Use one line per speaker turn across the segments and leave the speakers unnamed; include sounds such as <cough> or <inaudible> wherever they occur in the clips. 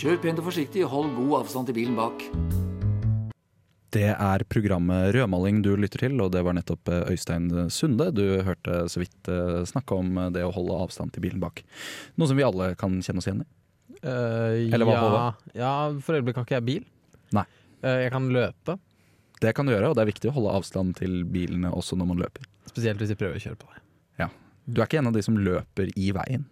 Kjør pent og forsiktig, hold god avstand til bilen bak.
Det er programmet Rødmaling du lytter til, og det var nettopp eh, Øystein Sunde du hørte så vidt eh, snakke om eh, det å holde avstand til bilen bak. Noe som vi alle kan kjenne oss igjen i.
Uh,
Eller hva,
ja,
Håvard?
ja, for øyeblikket har ikke jeg bil.
Nei.
Uh, jeg kan løpe,
Det kan du gjøre, og det er viktig å holde avstand til bilene også når man løper.
spesielt hvis jeg prøver å kjøre på deg. Ja.
Du er ikke en av de som løper i veien.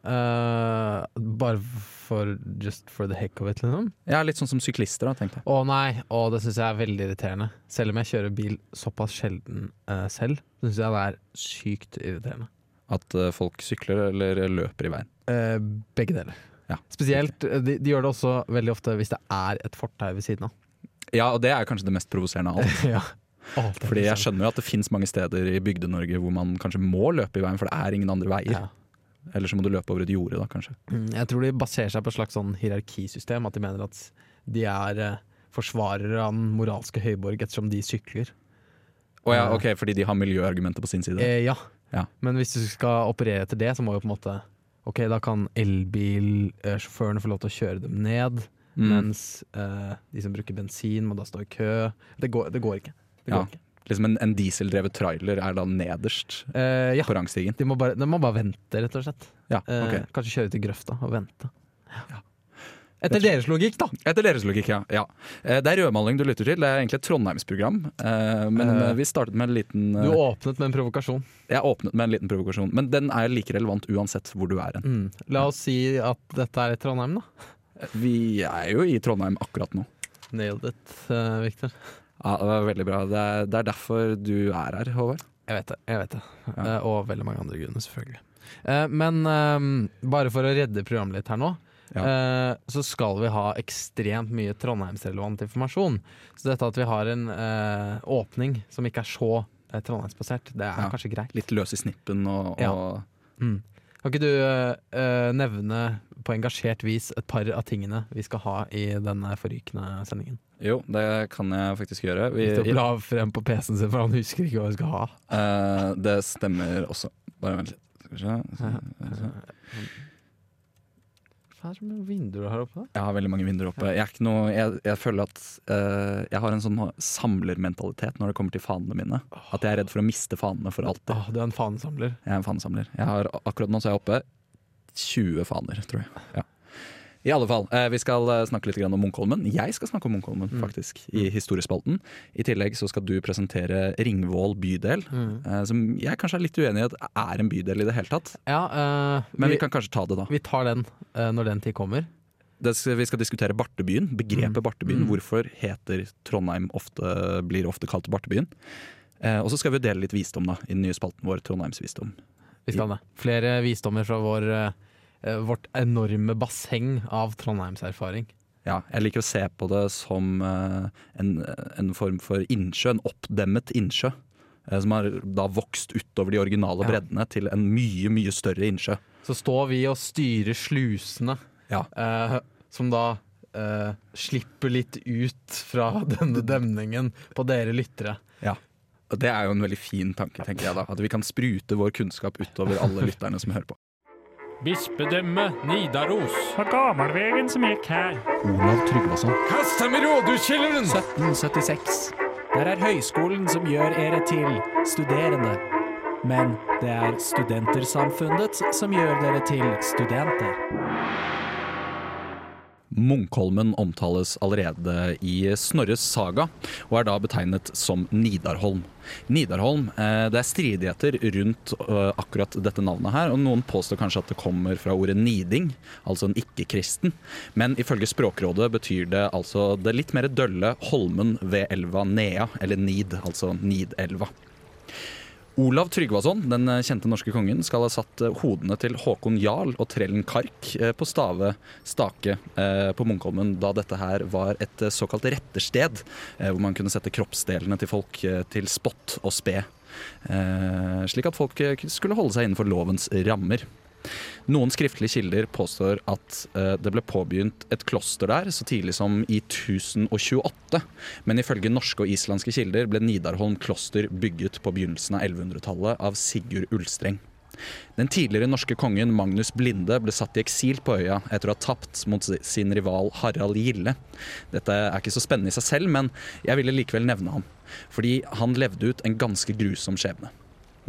Eh, bare for just for the heck of it, liksom.
Ja, Litt sånn som syklister, da, tenkte jeg.
Å nei, å, det syns jeg er veldig irriterende. Selv om jeg kjører bil såpass sjelden uh, selv, syns jeg det er sykt irriterende.
At uh, folk sykler eller løper i veien.
Eh, begge deler.
Ja.
Spesielt, de, de gjør det også veldig ofte hvis det er et fortau ved siden av.
Ja, og det er kanskje det mest provoserende av alt. <laughs>
ja.
Fordi jeg skjønner jo at det fins mange steder i Bygde-Norge hvor man kanskje må løpe i veien, for det er ingen andre veier.
ja.
Eller så må du løpe over et jorde, da, kanskje.
Mm, Jeg tror de baserer seg på et slags sånn hierarkisystem. At de mener at de er eh, forsvarere av den moralske høyborg ettersom de sykler.
Å ja, ok, Fordi de har miljøargumenter på sin side?
Eh, ja.
Ja.
Men hvis du skal operere etter det, så må jo på en måte Ok, da kan elbilsjåførene få lov til å kjøre dem ned.
Mm.
Mens eh, de som bruker bensin, må da stå i kø. Det går, det går ikke. Det går
Ja.
ikke.
Liksom en, en dieseldrevet trailer er da nederst
Eh, ja.
på rangstigen?
De må, bare, de må bare vente, rett og slett.
Ja,
Eh,
ok.
Kanskje kjøre ut i grøfta og vente. Etter deres logikk, da!
Etter deres logikk, ja. ja. Eh, Det er rødmaling du lytter til. Det er egentlig et Trondheimsprogram. eh, Men
Eh,
eh, vi startet med en liten
Du
eh,
åpnet med en provokasjon.
Jeg åpnet med en liten provokasjon, men den er like relevant uansett hvor du er hen.
Mm. La oss si at dette er i Trondheim, da.
Vi er jo i Trondheim akkurat nå.
Nailed it, Victor.
Ja, Det var veldig bra. Det er, det er derfor du er her, Håvard.
Jeg vet det. jeg vet det
Ja.
Eh, Og veldig mange andre grunner, selvfølgelig. Eh, men eh, bare for å redde programmet litt her nå,
Ja.
så skal vi ha ekstremt mye Trondheimsrelevant informasjon. Så dette at vi har en eh, åpning som ikke er så eh, trondheimsbasert, det er
Ja.
kanskje greit.
Litt løs i snippen og,
Ja. Mm. Kan ikke du eh, nevne på engasjert vis et par av tingene vi skal ha i denne forrykende sendingen?
Jo, det kan jeg faktisk gjøre. Vi,
bla frem på PC-en sin, for han husker ikke hva vi skal ha.
Uh, det stemmer også. Bare vent litt. Skal vi se.
Hva er det med vinduer her oppe?
Jeg har veldig mange vinduer oppe. Jeg, er ikke noe, jeg, jeg føler at uh, jeg har en sånn samlermentalitet når det kommer til fanene mine. At jeg er redd for å miste fanene for alltid.
Ah, du er en fanesamler.
Jeg er en fanesamler. Jeg har, akkurat nå så er jeg oppe 20 faner, tror jeg. Ja. I alle fall, eh, Vi skal eh, snakke litt om Munkholmen. Jeg skal snakke om Munkholmen,
Mm.
faktisk, i historiespalten. I tillegg så skal du presentere Ringvål bydel, mm. som jeg kanskje er litt uenig i at er en bydel i det hele tatt.
Ja, eh,
Men
vi,
vi kan kanskje ta det, da.
vi tar den eh, når den tid kommer.
Det skal, vi skal diskutere Bartebyen, begrepet
Mm.
Bartebyen.
Mm.
Hvorfor heter Trondheim ofte, blir ofte kalt Bartebyen. Eh, og så skal vi dele litt visdom da, i den nye spalten vår, Trondheimsvisdom.
Vi skal det. Flere visdommer fra vår, eh, eh, vårt enorme basseng av Trondheimserfaring.
Ja, jeg liker å se på det som eh, en, en form for innsjø, en oppdemmet innsjø. eh, som har da vokst utover de originale
Ja.
breddene til en mye, mye større innsjø.
Så står vi og styrer slusene,
Ja.
eh, som da eh, slipper litt ut fra <laughs> denne demningen på dere lyttere. Ja.
Og det er jo en veldig fin tanke, tenker jeg da. At vi kan sprute vår kunnskap utover alle lytterne som hører på.
Bispedømme Nidaros.
På gammelvegen som gikk her.
Olav Tryggvason.
Kast ham i rådhuskjelleren!
1776. Der er høyskolen som gjør ere til studerende. Men det er Studentersamfunnet som gjør dere til studenter.
Munkholmen omtales allerede i Snorres saga, og er da betegnet som Nidarholm. Nidarholm, eh, Det er stridigheter rundt eh, akkurat dette navnet her, og noen påstår kanskje at det kommer fra ordet niding, altså en ikke-kristen. Men ifølge Språkrådet betyr det altså det litt mer dølle Holmen ved elva Nea, eller Nid, altså Nidelva. Olav Tryggvason, den kjente norske kongen, skal ha satt eh, hodene til Håkon Jarl og trellen Kark eh, på Stave stake eh, på Munkholmen da dette her var et eh, såkalt rettersted, eh, hvor man kunne sette kroppsdelene til folk eh, til spott og spe. Eh, slik at folk eh, skulle holde seg innenfor lovens rammer. Noen skriftlige kilder påstår at eh, det ble påbegynt et kloster der så tidlig som i 1028. Men ifølge norske og islandske kilder ble Nidarholm kloster bygget på begynnelsen av 1100-tallet av Sigurd Ulstreng. Den tidligere norske kongen Magnus Blinde ble satt i eksil på øya etter å ha tapt mot sin rival Harald Gille. Dette er ikke så spennende i seg selv, men jeg ville likevel nevne ham. Fordi han levde ut en ganske grusom skjebne.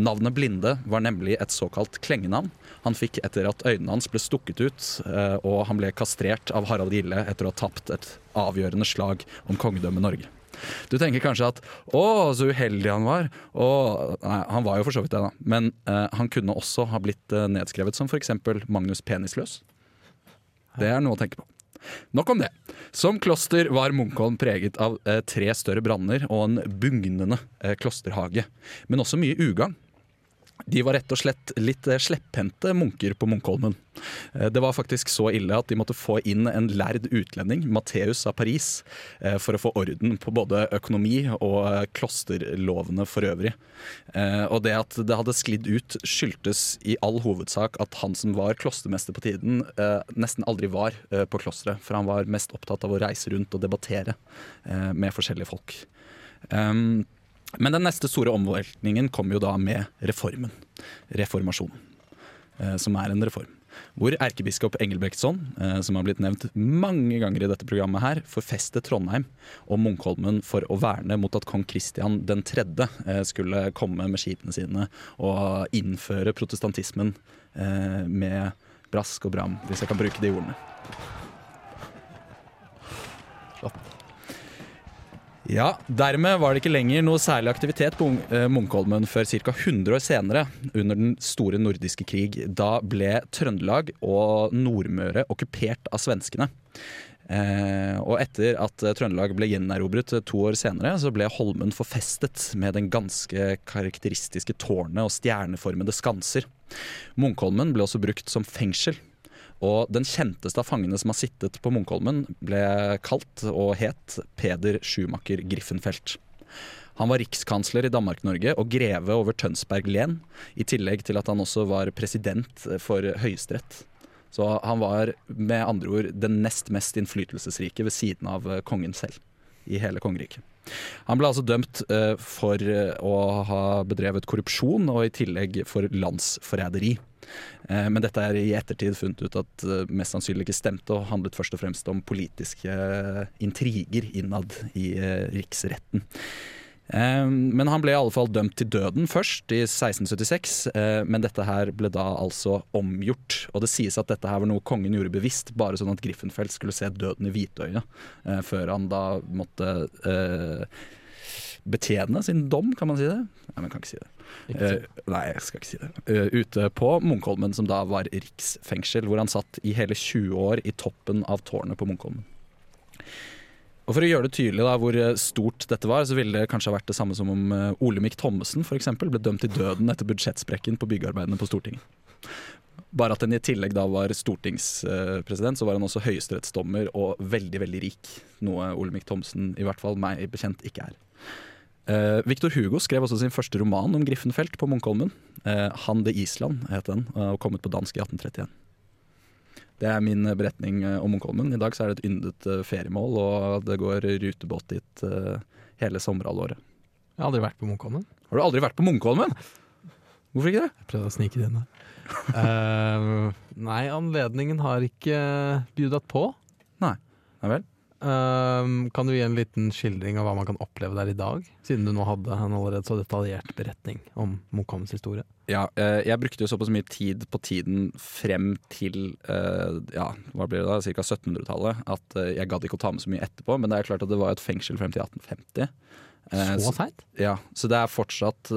Navnet Blinde var nemlig et såkalt klengenavn han fikk etter at øynene hans ble stukket ut, eh, og han ble kastrert av Harald Gille etter å ha tapt et avgjørende slag om kongedømmet Norge. Du tenker kanskje at 'å, så uheldig han var'. Og, nei, han var jo for så vidt det, da. Men eh, han kunne også ha blitt eh, nedskrevet som f.eks. Magnus Penisløs. Det er noe å tenke på. Nok om det. Som kloster var Munkholm preget av eh, tre større branner og en bugnende eh, klosterhage. Men også mye ugagn. De var rett og slett litt eh, slepphendte munker på Munkholmen. Eh, Det var faktisk så ille at de måtte få inn en lærd utlending, Matteus av Paris, eh, for å få orden på både økonomi og klosterlovene for øvrig. Og det at det hadde sklidd ut, skyldtes i all hovedsak at han som var klostermester på tiden, nesten aldri var på klosteret, for han var mest opptatt av å reise rundt og debattere med forskjellige folk. Men den neste store omveltningen kom jo da med reformen. Reformasjonen. eh, Som er en reform. Hvor erkebiskop Engelbrektsson, eh, som har blitt nevnt mange ganger i dette programmet, her, forfestet Trondheim og Munkholmen for å verne mot at kong Kristian 3. eh, skulle komme med skipene sine og innføre protestantismen med brask og bram, hvis jeg kan bruke de ordene. Ja, Dermed var det ikke lenger noe særlig aktivitet på eh, Munkholmen før ca. 100 år senere, under den store nordiske krig. Da ble Trøndelag og Nordmøre okkupert av svenskene. Eh, og etter at Trøndelag ble gjenerobret to år senere, så ble Holmen forfestet med den ganske karakteristiske tårnet og stjerneformede skanser. Munkholmen ble også brukt som fengsel. Og den kjenteste av fangene som har sittet på Munkholmen, ble kalt og het Peder Schumacher Griffenfeldt. Han var rikskansler i Danmark-Norge og greve over Tønsberg len, i tillegg til at han også var president for Høyesterett. Så han var med andre ord den nest mest innflytelsesrike ved siden av eh, kongen selv i hele kongeriket. Han ble altså dømt eh, for eh, å ha bedrevet korrupsjon og i tillegg for landsforræderi. Eh, Men dette er i ettertid funnet ut at eh, mest sannsynlig ikke stemte, og handlet først og fremst om politiske eh, intriger innad i riksretten. Men han ble i alle fall dømt til døden først, i 1676. eh, Men dette her ble da altså omgjort. Og det sies at dette her var noe kongen gjorde bevisst, bare sånn at Griffenfeldt skulle se døden i hvitøyet. Før han da måtte betjene sin dom, kan man si det? Nei, man kan ikke si det. Eh, nei, jeg skal ikke si det. Uh, ute på Munkholmen, som da var riksfengsel, hvor han satt i hele 20 år i toppen av tårnet på Munkholmen. Og For å gjøre det tydelig da, hvor eh, stort dette var, så ville det kanskje vært det samme som om Olemic Thommessen eksempel, ble dømt til døden etter budsjettsprekken på byggearbeidene på Stortinget. Bare at han i tillegg da var stortingspresident, så var han også høyesterettsdommer og veldig, veldig rik. Noe Olemic Thomsen, i hvert fall meg bekjent, ikke er. Eh, Victor Hugo skrev også sin første roman om Griffenfeldt på Munkholmen. Uh, 'Han det Island' het den, og kommet på dansk i 1831. Det er min eh, beretning eh, om Munkholmen. I dag er det et yndet eh, feriemål, og det går rutebåt dit eh, hele sommerhalvåret.
Jeg har aldri vært på Munkholmen.
Har du aldri vært på Munkholmen? Hvorfor ikke det?
Jeg prøvde å snike det inn der. uh, nei, anledningen har ikke bjudet på.
Nei vel.
Eh, kan du gi en liten skildring av hva man kan oppleve der i dag? Siden du nå hadde en allerede så detaljert beretning om Munkholmens historie.
Ja, eh, jeg brukte jo såpass mye tid på tiden frem til eh, ja, hva blir det da, ca. 1700-tallet at eh, jeg gadd ikke å ta med så mye etterpå. Men det er klart at det var et fengsel frem til 1850. Eh,
Så seint?
Ja, så det er fortsatt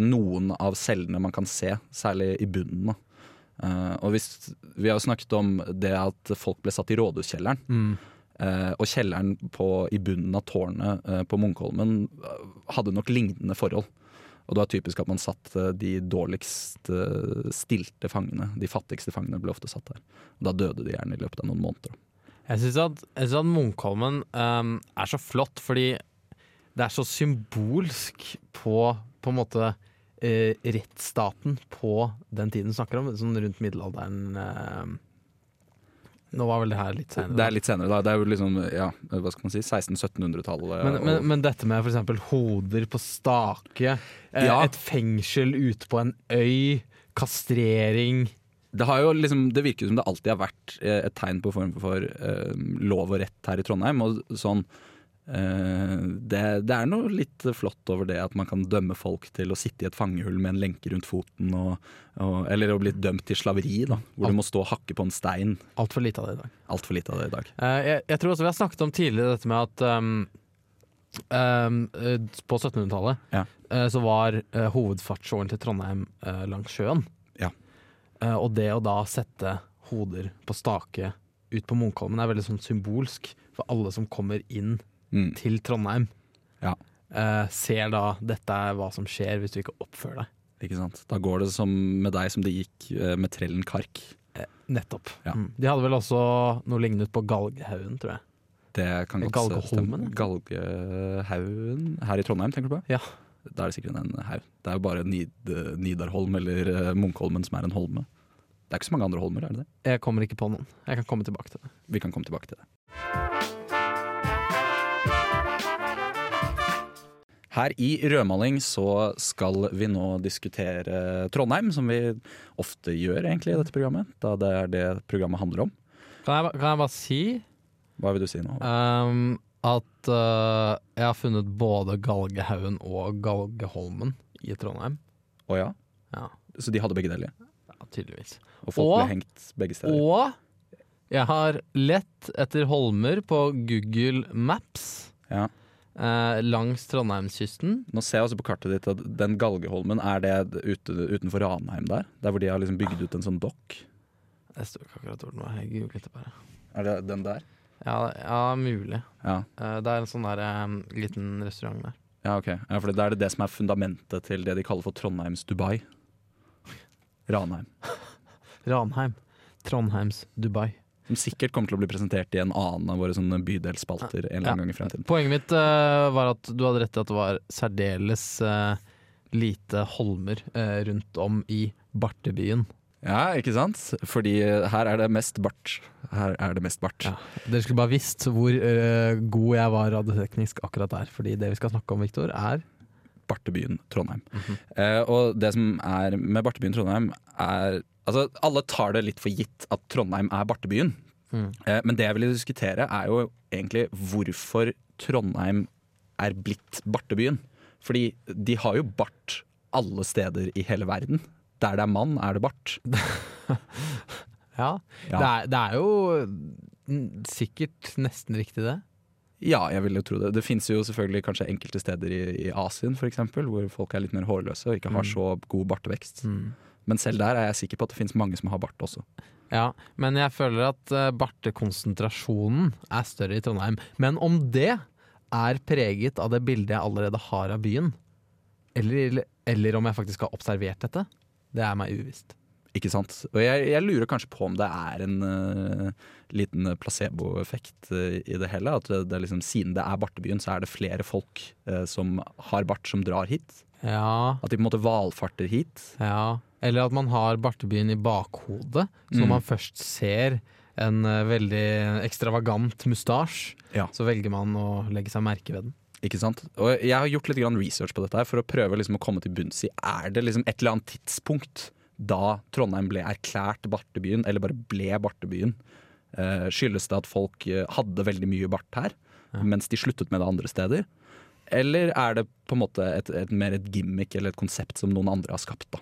noen av cellene man kan se, særlig i bunnen. da. Eh, og hvis, vi har jo snakket om det at folk ble satt i rådhuskjelleren.
Mm.
Uh, og kjelleren på, i bunnen av tårnet uh, på Munkholmen hadde nok lignende forhold. Og det var typisk at man satt de dårligst stilte fangene, de fattigste fangene, ble ofte satt der. Og da døde de gjerne i løpet av noen måneder.
Jeg syns at, jeg synes at Munkholmen um, er så flott fordi det er så symbolsk på på en måte eh, rettsstaten på den tiden du snakker om, sånn rundt middelalderen. eh, Nå var vel det her litt senere.
Det er litt senere, da. Det er jo liksom, ja, hva skal man si, 1600-1700-tallet.
Men, men, men dette med f.eks. hoder på stake, eh,
Ja.
et fengsel ute på en øy, kastrering
Det, har jo liksom, det virker som det alltid har vært eh, et tegn på form for eh, lov og rett her i Trondheim. Og sånn, det, det er noe litt flott over det at man kan dømme folk til å sitte i et fangehull med en lenke rundt foten, og, og, eller å bli dømt til slaveri, da, hvor du må stå og hakke på en stein.
Altfor lite av det i dag.
Altfor lite av det i dag.
Eh, jeg, jeg tror også vi har snakket om tidligere dette med at um, um, eh, på 1700-tallet
Ja.
eh, så var uh, hovedfartsåren til Trondheim uh, langs sjøen.
Ja.
Uh, og det å da sette hoder på stake ut på Munkholmen er veldig sånn symbolsk for alle som kommer inn
Mm.
til Trondheim.
Ja.
Eh, ser da dette er hva som skjer hvis du ikke oppfører deg.
Ikke sant? Da går det som med deg som det gikk eh, med trellen Kark.
Nettopp.
Ja.
Mm. De hadde vel også noe lignende på Galghaugen, tror jeg.
Det kan godt
Galgeholmen,
stemme. Galgehaugen her i Trondheim, tenker du på?
Ja.
Da er det sikkert en haug. Det er jo bare Nid, Nidarholm eller eh, Munkholmen som er en holme. Det er ikke så mange andre holmer, er det det?
Jeg kommer ikke på noen. Jeg kan komme tilbake til det.
Vi kan komme tilbake til det. Her i Rødmaling så skal vi nå diskutere Trondheim, som vi ofte gjør egentlig i dette programmet. Da det er det programmet handler om.
Kan jeg, kan jeg bare si
Hva vil du si nå?
um, at uh, jeg har funnet både Galgehaugen og Galgeholmen i Trondheim?
Å ja?
Ja,
Så de hadde begge deler?
ja tydeligvis.
Og folk
Og-
ble hengt begge steder?
Og jeg har lett etter holmer på Google Maps
Ja.
Eh, langs Trondheimskysten.
Nå ser jeg også på kartet ditt at den Galgeholmen, er det ute, utenfor Ranheim der? Der hvor de har liksom bygd ut en sånn dokk?
Jeg sto ikke akkurat hvor den var, jeg googlet det bare.
Er det den der?
Ja, ja mulig.
Ja,
Eh, det er en sånn der, um, liten restaurant der.
ja ok. Ja, for da er det det som er fundamentet til det de kaller for Trondheims Dubai. Ranheim. <laughs>
Ranheim. Trondheims Dubai.
Som sikkert kommer til å bli presentert i en annen av våre sånne bydelsspalter en eller annen gang i fremtiden.
Poenget mitt uh, var at du hadde rett i at det var særdeles uh, lite holmer uh, rundt om i Bartebyen.
Ja, ikke sant? Fordi her er det mest bart. Her er det mest bart.
Ja. Dere skulle bare visst hvor uh, god jeg var radioteknisk akkurat der. Fordi det vi skal snakke om, Viktor, er
Bartebyen Trondheim. eh, og det som er med Bartebyen Trondheim, er Altså, alle tar det litt for gitt at Trondheim er Bartebyen.
Mm.
Eh, men det jeg ville diskutere, er jo egentlig hvorfor Trondheim er blitt Bartebyen. Fordi de har jo bart alle steder i hele verden. Der det er mann, er det bart. <laughs>
Ja.
Ja.
Det, er, det er jo mm, sikkert nesten riktig, det.
Ja, jeg vil jo tro det. Det fins jo selvfølgelig kanskje enkelte steder i, i Asien for eksempel, hvor folk er litt mer hårløse og ikke har
Mm.
så god bartevekst. Men selv der er jeg sikker på at det finnes mange som har bart også.
Ja, men jeg føler at uh, bartekonsentrasjonen er større i Trondheim. Men om det er preget av det bildet jeg allerede har av byen, eller, eller om jeg faktisk har observert dette, det er meg uvisst.
Ikke sant? Og jeg, jeg lurer kanskje på om det er en uh, liten placeboeffekt uh, i det hele. At det, det er liksom, siden det er Bartebyen, så er det flere folk uh, som har bart, som drar hit.
Ja,
At de på en måte valfarter hit.
ja. Eller at man har Bartebyen i bakhodet, så når
Mm.
man først ser en eh, veldig ekstravagant mustasje,
Ja.
så velger man å legge seg merke ved den.
Ikke sant? Og jeg har gjort litt grann research på dette her for å prøve liksom å komme til bunns i Er det liksom et eller annet tidspunkt da Trondheim ble erklært Bartebyen, eller bare ble Bartebyen? Eh, skyldes det at folk eh, hadde veldig mye bart her, mens de sluttet med det andre steder? Eller er det på en måte et, et, mer et gimmick eller et konsept som noen andre har skapt? da?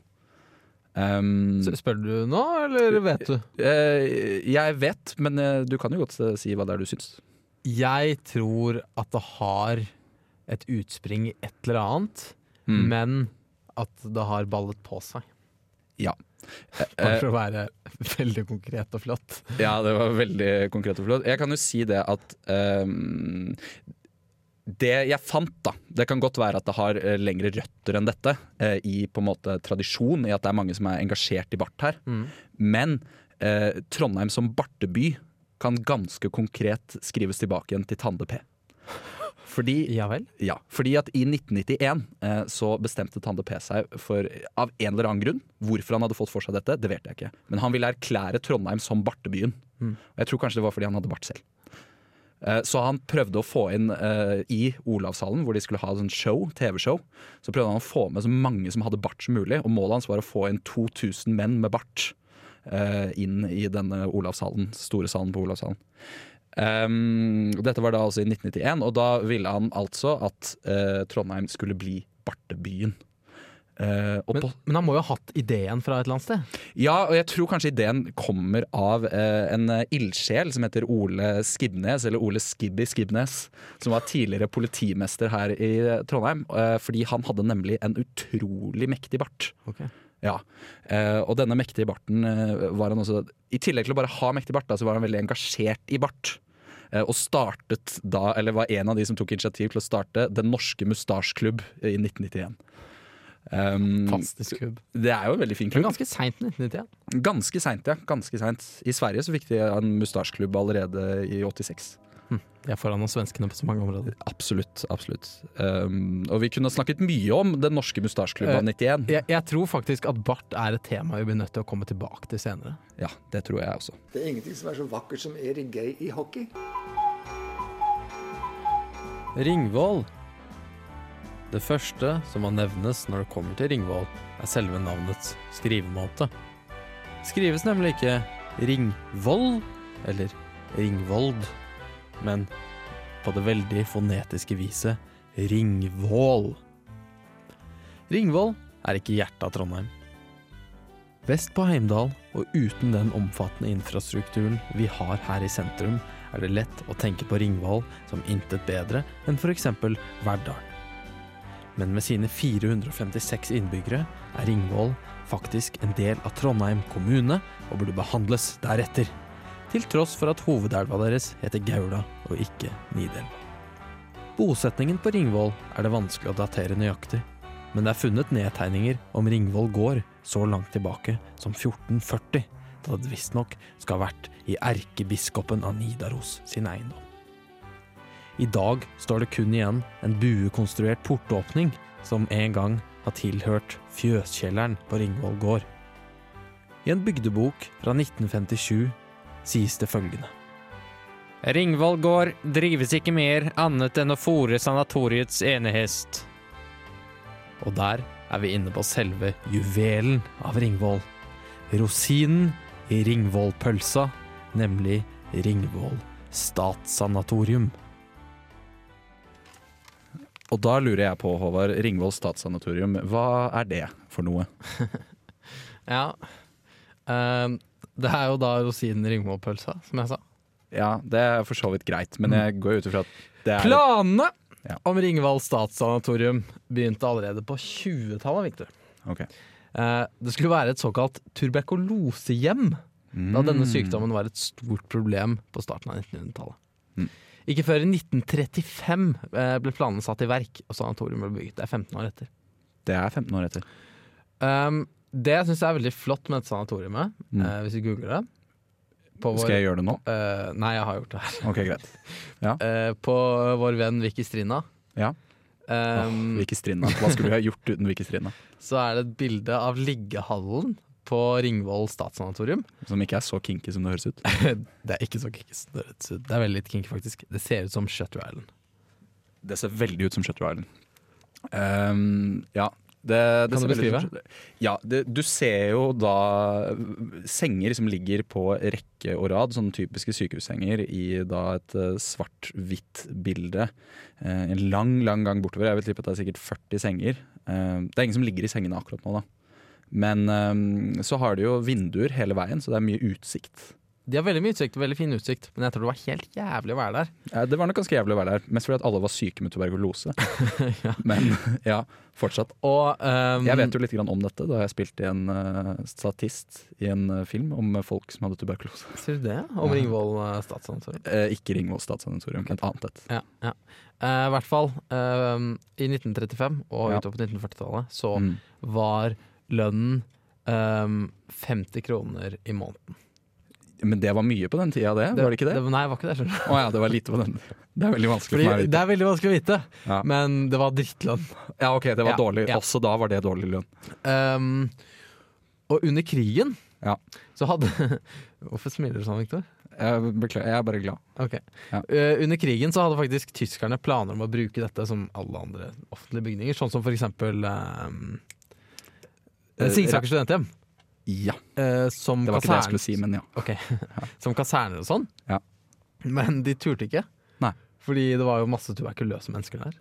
Um,
Så Spør du nå, eller vet du?
Uh, jeg vet, men uh, du kan jo godt eh, si hva det er du syns.
Jeg tror at det har et utspring i et eller annet,
Mm.
men at det har ballet på seg.
Ja.
Bare <laughs> for å være veldig konkret og flott.
Ja, det var veldig konkret og flott. Jeg kan jo si det at ehm, Det jeg fant, da Det kan godt være at det har eh, lengre røtter enn dette, eh, i på en måte tradisjon, i at det er mange som er engasjert i bart her.
Mm.
Men eh, Trondheim som barteby kan ganske konkret skrives tilbake igjen til Tande P. Fordi <laughs>
Ja vel?
Ja, fordi at i 1991 eh, så bestemte Tande P seg for, av en eller annen grunn, hvorfor han hadde fått for seg dette, det vet jeg ikke. Men han ville erklære Trondheim som bartebyen. Og jeg tror kanskje det var fordi han hadde bart selv. Eh, så han prøvde å få inn uh, i Olavshallen, hvor de skulle ha sånn show, TV-show, så prøvde han å få med så mange som hadde bart som mulig, og målet hans var å få inn 2000 menn med bart uh, inn i denne Olavshallen, store salen på Olavshallen. Um, dette var da altså i 1991, og da ville han altså at uh, Trondheim skulle bli bartebyen. Og
Men, men han må jo ha hatt ideen fra et eller annet sted?
ja, og jeg tror kanskje ideen kommer av uh, en eh, ildsjel som heter Ole Skibnes, eller Ole Skibby Skibnes, som var tidligere politimester her i Trondheim. Uh, fordi han hadde nemlig en utrolig mektig bart.
Okay.
Ja, og denne mektige barten var han også I tillegg til å bare ha mektig bart, da, så var han veldig engasjert i bart. Og startet da, eller var en av de som tok initiativ til å starte Den norske mustasjklubb i 1991. Um,
Fantastisk klubb.
det er jo en veldig fin
Men
klubb.
ganske seint i 1991.
Ganske seint, ja. Ganske sent. I Sverige så fikk de en mustasjklubb allerede i 86.
De er foran oss svenskene på så mange områder.
Absolutt. absolutt. Um, og vi kunne snakket mye om Den norske mustasjklubben av 91.
Jeg, jeg tror faktisk at bart er et tema vi blir nødt til å komme tilbake til senere.
Ja, det tror jeg også.
Det er ingenting som er så vakkert som Erik Gay i hockey.
Ringvoll. Det første som må nevnes når det kommer til Ringvoll, er selve navnets skrivemåte. Skrives nemlig ikke Ringvoll eller Ringvold, men på det veldig fonetiske viset Ringvål. Ringvoll er ikke hjertet av Trondheim. Vest på Heimdal, og uten den omfattende infrastrukturen vi har her i sentrum, er det lett å tenke på Ringvoll som intet bedre enn f.eks. Verdal. Men med sine 456 innbyggere er Ringvoll faktisk en del av Trondheim kommune og burde behandles deretter. Til tross for at hovedelva deres heter Gaula og ikke Nidelva. Bosetningen på Ringvoll er det vanskelig å datere nøyaktig, men det er funnet nedtegninger om Ringvoll gård så langt tilbake som 1440, da det visstnok skal ha vært i erkebiskopen av Nidaros sin eiendom. I dag står det kun igjen en buekonstruert portåpning som en gang har tilhørt fjøskjelleren på Ringvoll gård. I en bygdebok fra 1957 sies det følgende.
Ringvoll gård drives ikke mer annet enn å fòre sanatoriets ene hest.
Og der er vi inne på selve juvelen av Ringvoll. Rosinen i Ringvoll-pølsa, nemlig Ringvoll statssanatorium.
Og da lurer jeg på, Håvard, Ringvoll statssanatorium, hva er det for noe? <laughs>
Ja. um, det er jo da rosinen i Ringvoll-pølsa, som jeg sa.
Ja, det er for så vidt greit, men jeg går jo ut ifra at det er
Planene
Ja.
om Ringvoll statssanatorium begynte allerede på 20-tallet, Victor.
Ok.
Eh, det skulle være et såkalt tuberkulosehjem da denne
Mm.
sykdommen var et stort problem på starten av 1900-tallet.
Mm.
Ikke før i 1935 eh, ble planene satt i verk, og sanatorium ble bygget. Det er 15 år etter.
Det er 15 år etter.
Um, det jeg syns er veldig flott med dette sanatoriumet,
Mm.
uh, hvis vi googler det på
Skal jeg gjøre det nå?
Uh, Nei, jeg har gjort det her.
Ok, greit. <laughs>
Eh, på vår venn Vicky Strina.
Ja.
Um,
Vicky Strinda. Hva skulle vi ha gjort uten Vicky Strinda? <laughs>
så er det et bilde av liggehallen på Ringvoll statssanatorium.
Som ikke er så kinky som det høres ut. <laughs>
Det er ikke så kinky som det høres ut. Det er veldig litt kinky, faktisk. Det ser ut som Shutter Island.
Det ser veldig ut som Shutter Island. Um, ja. Det, det
Kan du beskrive?
Ja, det, du ser jo da senger som ligger på rekke og rad, sånne typiske sykehussenger i da et eh, svart-hvitt bilde. Eh, en lang, lang gang bortover. Jeg vil tippe at det er sikkert 40 senger. Eh, det er ingen som ligger i sengene akkurat nå, da. Men um, så har de jo vinduer hele veien, så det er mye utsikt.
De har veldig mye utsikt, veldig fin utsikt, men jeg tror det var helt jævlig å være der.
Ja, Det var nok ganske jævlig å være der, mest fordi at alle var syke med tuberkulose. <laughs> Men ja, fortsatt.
Og um,
Jeg vet jo litt grann om dette, da jeg spilte i en uh, statist i en uh, film om folk som hadde tuberkulose.
Ser du det? Om Ringvoll uh, statssanatorium.
Eh, ikke Ringvoll statssanatorium, et annet et.
Ja, ja. I hvert fall um, i 1935 og
Ja.
utover på 1940-tallet så
Mm.
var lønnen um, 50 kroner i måneden.
Men det var mye på den tida, det? var det ikke det?
Nei, det var ikke det.
Oh. Ja, det var lite på den. Det er veldig vanskelig
Fordi
for meg å
det
vite.
er veldig vanskelig å vite,
Ja.
men det var drittlønn.
Ja, ok, det var
Ja,
dårlig. Også da var det dårlig lønn.
Um, og under krigen
Ja.
så hadde <laughs> Hvorfor smiler du sånn, Viktor?
Jeg beklager, jeg er bare glad.
Okay.
Ja.
Uh, under krigen så hadde faktisk tyskerne planer om å bruke dette som alle andre offentlige bygninger, sånn som for eksempel um, Singsaker studenthjem.
Ja,
eh, som
det var ikke det jeg skulle si, men ja.
Okay. <laughs> <laughs> Som kaserner og sånn.
Ja.
Men de turte ikke.
Nei.
Fordi det var jo masse tuberkuløse mennesker der.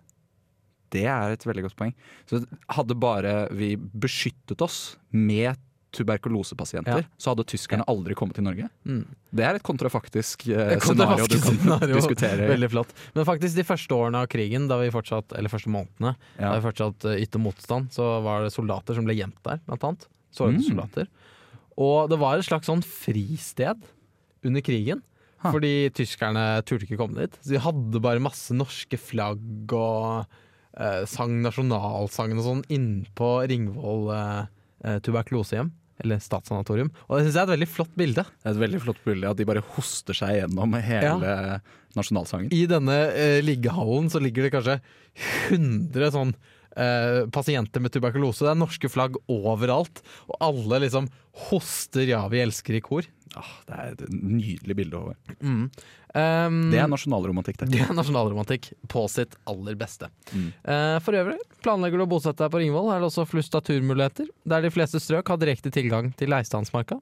Det er et veldig godt poeng. Så hadde bare vi beskyttet oss med tuberkulosepasienter,
Ja.
så hadde tyskerne aldri kommet til Norge.
Mm.
Det er et kontrafaktisk eh, scenario du kan
scenario. <laughs>
diskutere.
Veldig flott. Men faktisk de første årene av krigen, da vi fortsatt, eller første månedene, da vi fortsatt uh, ytte motstand, så var det soldater som ble gjemt der, blant annet. Sårede
Mm.
soldater. Og det var et slags sånn fristed under krigen.
Ha.
Fordi tyskerne turte ikke komme dit. Så de hadde bare masse norske flagg og eh, sang nasjonalsangen og sånn innpå Ringvoll eh, eh, tuberkulosehjem. Eller statssanatorium. Og det syns jeg er et veldig flott bilde.
Det er et veldig flott bilde at de bare hoster seg gjennom hele nasjonalsangen.
I denne eh, liggehallen så ligger det kanskje 100 sånn eh, pasienter med tuberkulose. Det er norske flagg overalt, og alle liksom hoster 'ja, vi elsker' i kor.
Ah, det er et nydelig bilde. Håvard.
Mm. Um,
Det er nasjonalromantikk, det.
det er nasjonalromantikk på sitt aller beste.
Mm.
Uh, for øvrig, planlegger du å bosette deg på Ringvoll, er det også flust av turmuligheter, der de fleste strøk har direkte tilgang til Leistandsmarka.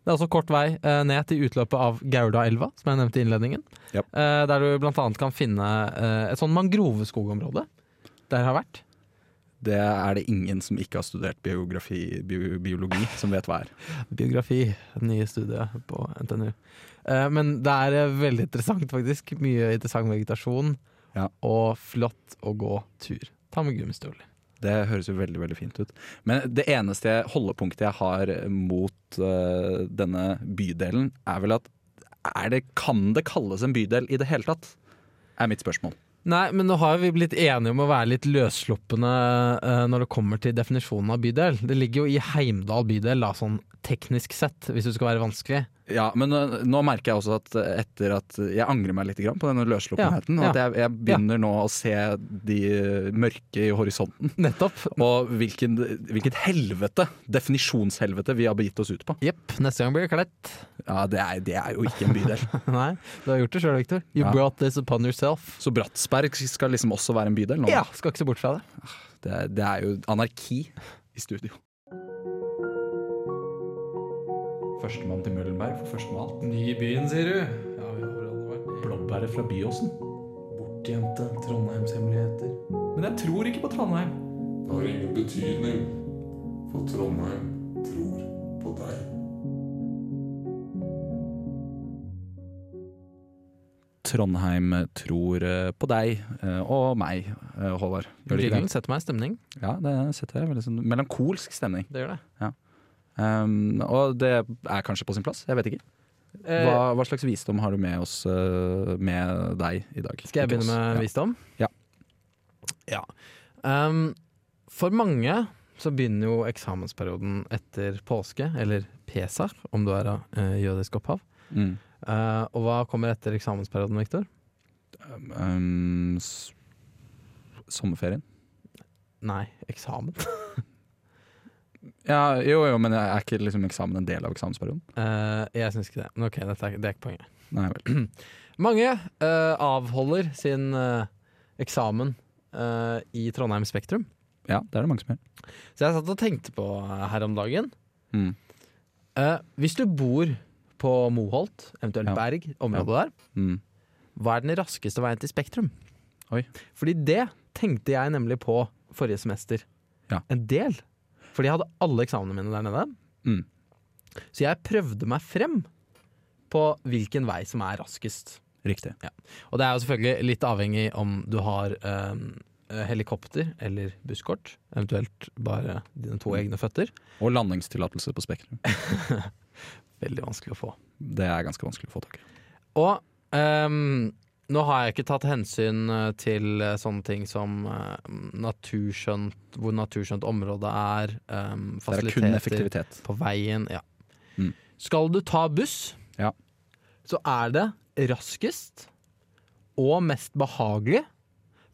Det er også kort vei uh, ned til utløpet av Gaurdaelva, som jeg nevnte i innledningen.
Yep.
Uh, der du annet kan finne et sånn mangroveskogområde. Der har vært.
Det er det ingen som ikke har studert biografi, bio, biologi, som vet hva er. <laughs>
Biografi, nye studiet på NTNU. Eh, men det er eh, veldig interessant, faktisk. Mye interessant vegetasjon.
Ja.
Og flott å gå tur. Ta med gummistøvler.
Det høres jo veldig veldig fint ut. Men det eneste holdepunktet jeg har mot uh, denne bydelen, er vel at er det, Kan det kalles en bydel i det hele tatt? Er mitt spørsmål.
Nei, men nå har vi blitt enige om å være litt løssluppende uh, når det kommer til definisjonen av bydel. Det ligger jo i Heimdal bydel, da, sånn teknisk sett, hvis du skal være vanskelig.
Ja, Men øh, nå merker jeg også at øh, etter at jeg angrer meg litt på denne løssluppenheten.
Ja, ja.
At jeg, jeg begynner nå å se de øh, mørke i horisonten.
Nettopp. <laughs>
Og hvilken, hvilket helvete, definisjonshelvete, vi har begitt oss ut på.
Jepp. Neste gang blir det klett.
Ja, Det er, det er jo ikke en bydel. <laughs>
Nei, du har gjort det sjøl, Victor. You
Ja.
brought this upon yourself.
Så Bratsberg skal liksom også være en bydel nå?
Ja, skal ikke se bort fra det.
Det, er- det er jo anarki i studio. Førstemann til Møllenberg for første med alt.
Ny i byen, sier du? Ja, vi har alle vært
Blåbæret fra Byåsen.
Bortgjemte Trondheimshemmeligheter.
Men jeg tror ikke på Trondheim.
Det har ingen betydning, for Trondheim tror på deg.
Trondheim tror eh, på deg eh, og meg, eh, Håvard. Gjør det ikke det?
setter meg i stemning.
Ja, det setter jeg veldig sånn melankolsk stemning.
Det gjør det.
Um, og det er kanskje på sin plass, jeg vet ikke.
Eh,
Hva, hva slags visdom har du med oss eh, med deg i dag?
Skal jeg begynne med
Ja.
visdom?
Ja.
Ja. Um, for mange så begynner jo eksamensperioden etter påske, eller Pesach, om du er av eh, jødisk opphav.
Mm.
Uh, og hva kommer etter eksamensperioden, Viktor?
Um, sommerferien?
Nei, eksamen. <laughs>
Ja, jo, jo, men er ikke liksom eksamen en del av eksamensperioden?
Eh, jeg syns ikke det. Men ok, dette er, det er ikke poenget.
Nei vel. <clears throat>
Mange eh, avholder sin eh, eksamen eh, i Trondheim Spektrum.
Ja, det er det mange som gjør.
Så jeg satt og tenkte på eh, her om dagen
Mm.
eh, Hvis du bor på Moholt, eventuelt
Ja.
Berg, området der,
Mm.
hva er den raskeste veien til Spektrum?
Oi.
Fordi det tenkte jeg nemlig på forrige semester.
Ja.
En del. Fordi jeg hadde alle eksamene mine der nede.
Mm.
Så jeg prøvde meg frem på hvilken vei som er raskest.
Riktig. Ja.
Og det er jo selvfølgelig litt avhengig om du har eh, helikopter eller busskort. Eventuelt bare dine to egne føtter.
Og landingstillatelse på Spektrum. <laughs>
Veldig vanskelig å få.
Det er ganske vanskelig å få tak i.
Og ehm, nå har jeg ikke tatt hensyn eh, til eh, sånne ting som eh, naturskjønt, hvor naturskjønt området er, ehm,
Det er
på veien. Ja.
Mm.
Skal du ta buss
Ja.
så er det raskest og mest behagelig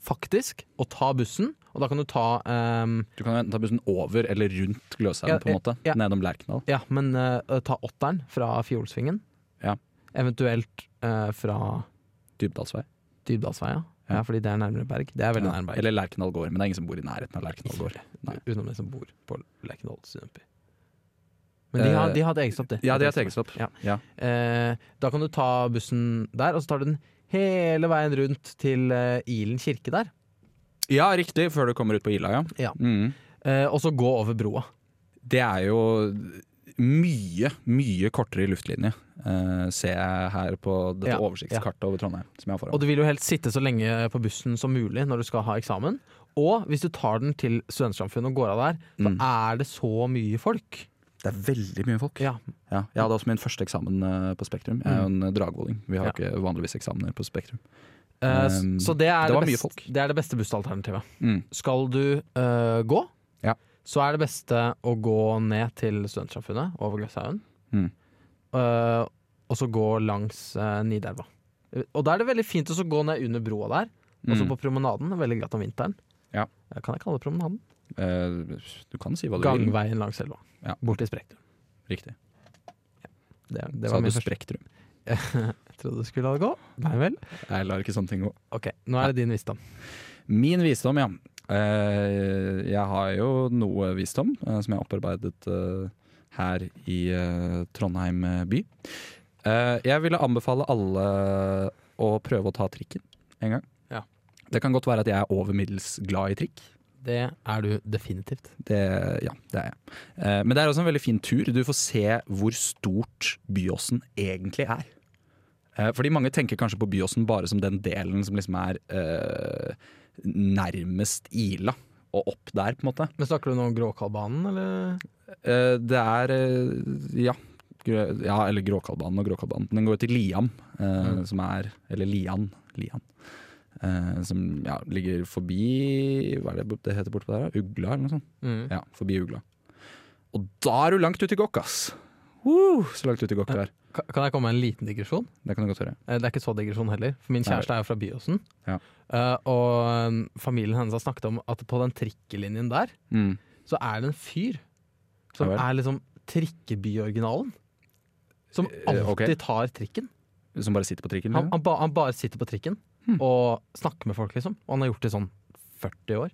faktisk å ta bussen. Og da kan du ta um,
Du kan ta bussen over eller rundt Gløshaugen,
Ja,
på en måte.
ja.
Nedom Lerkendal.
Ja, men uh, ta åtteren fra Fjolsvingen.
Ja.
Eventuelt uh, fra
Dybdalsvei.
Dybdalsvei, Ja.
Ja.
fordi det er nærmere Berg. Det er veldig
Ja.
nærme Berg.
Eller Lerkendal gård, men det er ingen som bor i nærheten av Lerkendal gård. <laughs>
Utenom de som bor på Lerkendal studentby. Men de har,
Eh,
de har et eget stopp, de.
Ja, de har et eget stopp.
Ja.
Ja.
Eh, da kan du ta bussen der, og så tar du den hele veien rundt til eh, Ilen kirke der.
Ja, riktig, før du kommer ut på Ila, ja.
Ja.
Mm.
Eh, og så gå over broa.
Det er jo mye, mye kortere i luftlinje, eh, ser jeg her på dette
Ja,
oversiktskartet over Trondheim. Som jeg har foran.
Og du vil jo helst sitte så lenge på bussen som mulig når du skal ha eksamen. Og hvis du tar den til Studentsamfunnet og går av der, så
Mm.
er det så mye folk.
Det er veldig mye folk.
Ja.
Ja, jeg hadde også min første eksamen eh, på Spektrum. Jeg er jo en eh, dragvolling. Vi har
Ja.
ikke vanligvis eksamener på Spektrum.
Uh,
Um,
så det er
det
det, beste, det er det beste bussalternativet.
Mm.
Skal du uh, gå,
Ja.
så er det beste å gå ned til Studentsamfunnet over Gløshaugen.
Mm.
Eh, og så gå langs uh, Nidelva. Eh, Og da er det veldig fint å gå ned under broa der. Også
Mm.
på promenaden. Veldig glatt om vinteren.
Ja.
Eh, Kan jeg kalle det promenaden?
Eh, du kan si hva du vil.
Gangveien langs elva.
Ja.
Bort til Spektrum.
Riktig.
Det, det
Sa du. Spektrum? <laughs>
Jeg trodde du skulle la det gå. Nei vel.
Jeg lar ikke sånne ting gå.
Ok, nå er det din visdom.
Min visdom, ja. Eh, jeg har jo noe visdom eh, som jeg har opparbeidet eh, her i eh, Trondheim eh, by. Eh, jeg ville anbefale alle å prøve å ta trikken en gang.
Ja.
Det kan godt være at jeg er over middels glad i trikk.
Det er du definitivt.
Det, ja, det er jeg. Men det er også en veldig fin tur. Du får se hvor stort Byåsen egentlig er. Fordi mange tenker kanskje på Byåsen bare som den delen som liksom er eh, nærmest Ila og opp der, på en måte.
Men Snakker du nå om Gråkallbanen, eller?
Eh, det er eh, ja. Ja, eller Gråkallbanen og Gråkallbanen. Den går jo til Liam, eh,
Mm.
som er Eller Lian. Lian. Uh, som ja, ligger forbi Hva er det det heter bortpå der? Ugla, eller noe sånt?
Mm.
Ja, forbi Ugla. Og da er du langt ute i gokk, ass! Uh, så langt ute i gokk du er.
Kan jeg komme med en liten digresjon?
Det kan du godt høre.
Det er ikke så digresjon heller, for min
Nei.
kjæreste er jo fra Byåsen.
Ja.
Og um, familien hennes har snakket om at på den trikkelinjen der,
Mm.
så er det en fyr som
Ja
er liksom trikkebyoriginalen. Som
Eh,
alltid
okay.
tar trikken.
Som bare sitter på trikken?
Han, han, ba, han bare sitter på trikken
Hmm.
og snakker med folk, liksom. Og han har gjort det i sånn 40 år.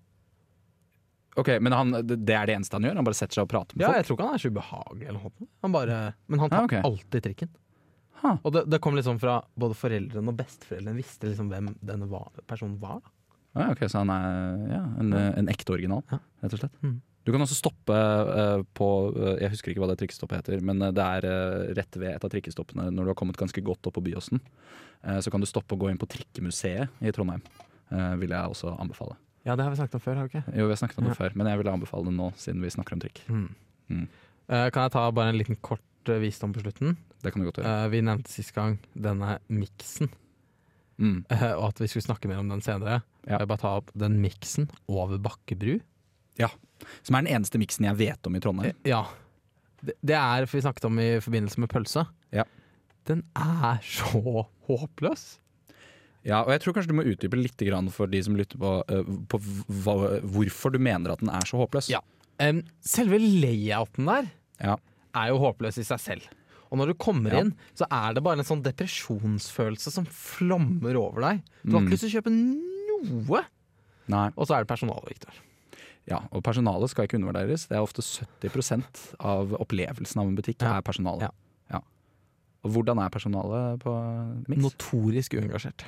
Ok, Men han, det er det eneste han gjør? Han bare setter seg og prater med
Ja,
folk?
jeg tror ikke han er så ubehagelig eller noe. Han bare, men han tar
Ah, okay.
alltid trikken.
Ha.
Og det, det kom liksom fra både foreldrene og besteforeldrene visste liksom hvem denne var, personen var. Da.
Ok, Så han er ja, en, en ekte original,
Ja.
rett og slett.
Mm.
Du kan også stoppe eh, på eh, Jeg husker ikke hva det trikkestoppet heter, men eh, det er rett ved et av trikkestoppene når du har kommet ganske godt opp på Byåsen. Så kan du stoppe og gå inn på Trikkemuseet i Trondheim. Vil jeg også anbefale.
Ja, det har vi snakket om før, har vi ikke?
Jo, vi har snakket om det
Ja.
før, men jeg ville anbefale det nå, siden vi snakker om trikk.
Mm.
Mm.
Kan jeg ta bare en liten kort visdom på slutten?
Det kan du godt gjøre.
Vi nevnte sist gang denne miksen,
Mm.
og at vi skulle snakke mer om den senere.
Ja.
Jeg bare ta opp den miksen over Bakkebru.
Som er den eneste miksen jeg vet om i Trondheim.
Eh, Ja. Det, det er, for vi snakket om i forbindelse med pølse.
Ja.
Den er så håpløs.
Ja, og jeg tror kanskje du må utdype litt grann for de som lytter på, eh, på hva, hvorfor du mener at den er så håpløs.
Ja. Um, selve layouten der
Ja.
er jo håpløs i seg selv. Og når du kommer
Ja.
inn, så er det bare en sånn depresjonsfølelse som flommer over deg. Du har
Mm.
ikke lyst til å kjøpe noe!
Nei.
Og så er det personalet, Victor.
Ja, og personalet skal ikke undervurderes. Det er ofte 70% av opplevelsen av en butikk
Ja.
er personalet.
Ja.
Ja. Og hvordan er personalet på Mix?
Notorisk uengasjert.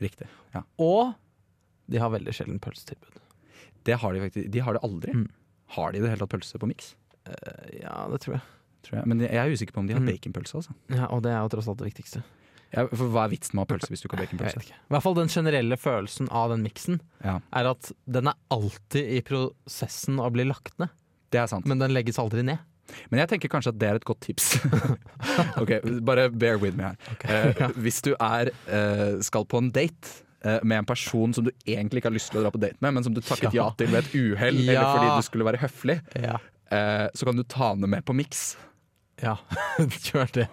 Riktig. Ja.
Og de har veldig sjelden pølsetilbud.
Det har de faktisk. De har det aldri.
Mm.
Har de i det hele tatt pølse på Mix?
Uh, Ja, det tror jeg.
Tror jeg. Men jeg er usikker på om de har
Mm.
baconpølse. Altså.
Ja, Og det er jo tross alt det viktigste.
Ja, for hva er vitsen med å ha pølse hvis du ikke har baconpølse?
I hvert fall den generelle følelsen av den miksen
Ja,
er at den er alltid i prosessen å bli lagt ned,
det er sant.
men den legges aldri ned.
Men jeg tenker kanskje at det er et godt tips. <laughs> ok, Bare bear with me her. Eh, hvis du er, eh, skal på en date eh, med en person som du egentlig ikke har lyst til å dra på date med, men som du takket ja,
Ja.
til ved et uhell
Ja.
eller fordi du skulle være høflig,
Ja.
eh, så kan du ta henne med på Mix.
Ja, <laughs> kjør det.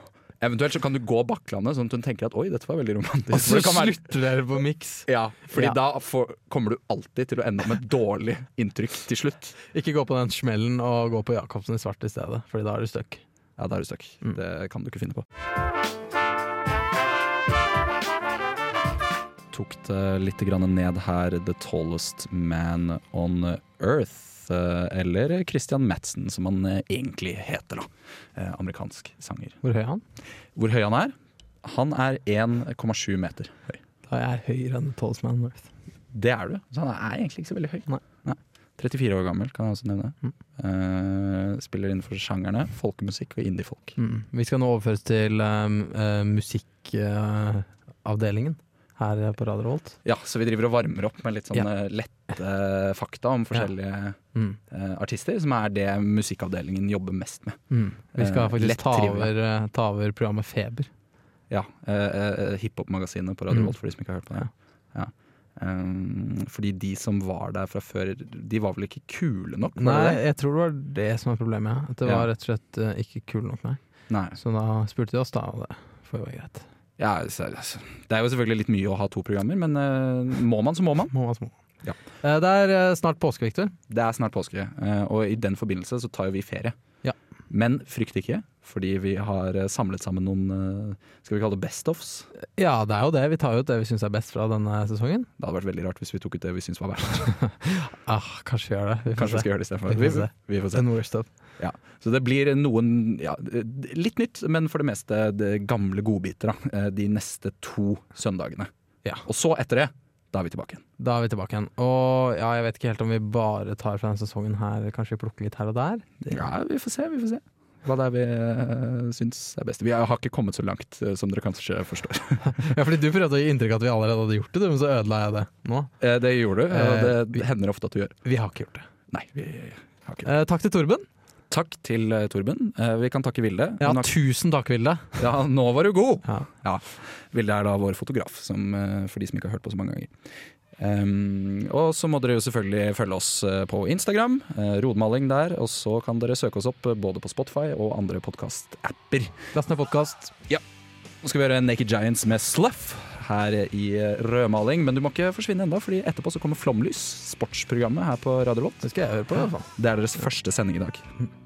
Eventuelt så kan du gå Bakklandet, sånn at hun tenker at oi, dette var veldig romantisk.
Og så
det være-
slutter dere på miks.
Ja, fordi
Ja.
da får, kommer du alltid til å ende opp med et dårlig inntrykk til slutt.
Ikke gå på den smellen og gå på Jacobsen i svart i stedet, Fordi da er du stuck.
Ja, da er du stuck.
Mm.
Det kan du ikke finne på. Tok det litt grann ned her The Tallest Man on Earth. Eh, Eller Christian Madsen, som han eh, egentlig heter. da. Eh, Amerikansk sanger.
Hvor høy er han?
Hvor høy han er? Han er 1,7 meter høy.
Da er jeg høyere enn Tallest North.
Det er du. Så han er egentlig ikke så veldig høy.
Nei.
34 år gammel, kan jeg også nevne.
Mm.
Uh, spiller innenfor sjangerne folkemusikk og indie-folk.
Mm. Vi skal nå overføres til um, uh, musikkavdelingen her på Radio Volt.
Ja, så vi driver og varmer opp med litt sånne
Ja.
lette fakta om forskjellige
Mm.
eh, artister, som er det musikkavdelingen jobber mest med.
Mm. Vi skal
Eh,
faktisk ta over, eh, ta over programmet Feber.
Ja, Uh, Hiphop-magasinet på Radio
Mm.
Volt, for de som ikke har hørt på det. Ja. Um, fordi de som var der fra før, de var vel ikke kule nok?
Nei, jeg tror det var det som var problemet. ja. At det
Ja.
var rett og slett uh, ikke kule nok, nei.
Nei.
Så da spurte de oss, da, og det får jo være greit.
Ja, altså, det er jo selvfølgelig litt mye å ha to programmer, men uh, må man, så må man.
Må være små.
Ja.
Eh, Det er eh, snart påske, Victor.
Det er snart påske, eh, og i den forbindelse så tar jo vi ferie.
Ja.
Men frykt ikke, fordi vi har eh, samlet sammen noen eh, skal vi kalle det best-offs.
Ja, det er jo det. Vi tar jo ut det vi syns er best fra denne sesongen.
Det hadde vært veldig rart hvis vi tok ut det vi syns var verst. <laughs>
Ah, kanskje vi gjør det. Vi
Kanskje vi skal gjøre det istedenfor.
Vi
Vi, vi får se.
Den worst of.
Så det blir noen ja, litt nytt, men for det meste det gamle godbiter da, eh, de neste to søndagene.
Ja.
Og så etter det, da er vi tilbake igjen.
Da er vi tilbake igjen. Og ja, jeg vet ikke helt om vi bare tar fra denne sesongen her. Kanskje vi plukker litt her og der. Det-
Ja, vi får se, vi får se. Hva det er vi uh, syns er best. Vi har ikke kommet så langt, uh, som dere kanskje forstår. <laughs>
Ja, fordi Du prøvde å gi inntrykk av at vi allerede hadde gjort det, men så ødela jeg det nå.
Eh, det gjorde du, og
Eh,
det hender ofte at du gjør.
Vi har ikke gjort det.
Nei, vi har ikke det.
Eh, takk til Torben.
Takk til eh, Torben. Eh, vi kan takke Vilde.
Ja,
har-
tusen takk, Vilde.
ja, nå var du god!
Ja.
Vilde er da vår fotograf, som, eh, for de som ikke har hørt på så mange ganger. Um, og så må dere jo selvfølgelig følge oss på Instagram. rodmaling der. Og så kan dere søke oss opp både på Spotify og andre podkast-apper.
Last ned podkast.
Nå skal vi gjøre Naked Giants med Sluff her i rødmaling. Men du må ikke forsvinne ennå, Fordi etterpå så kommer Flomlys, sportsprogrammet her på Radio Lot.
Det skal jeg høre på, i hvert fall.
Det er deres første sending i dag.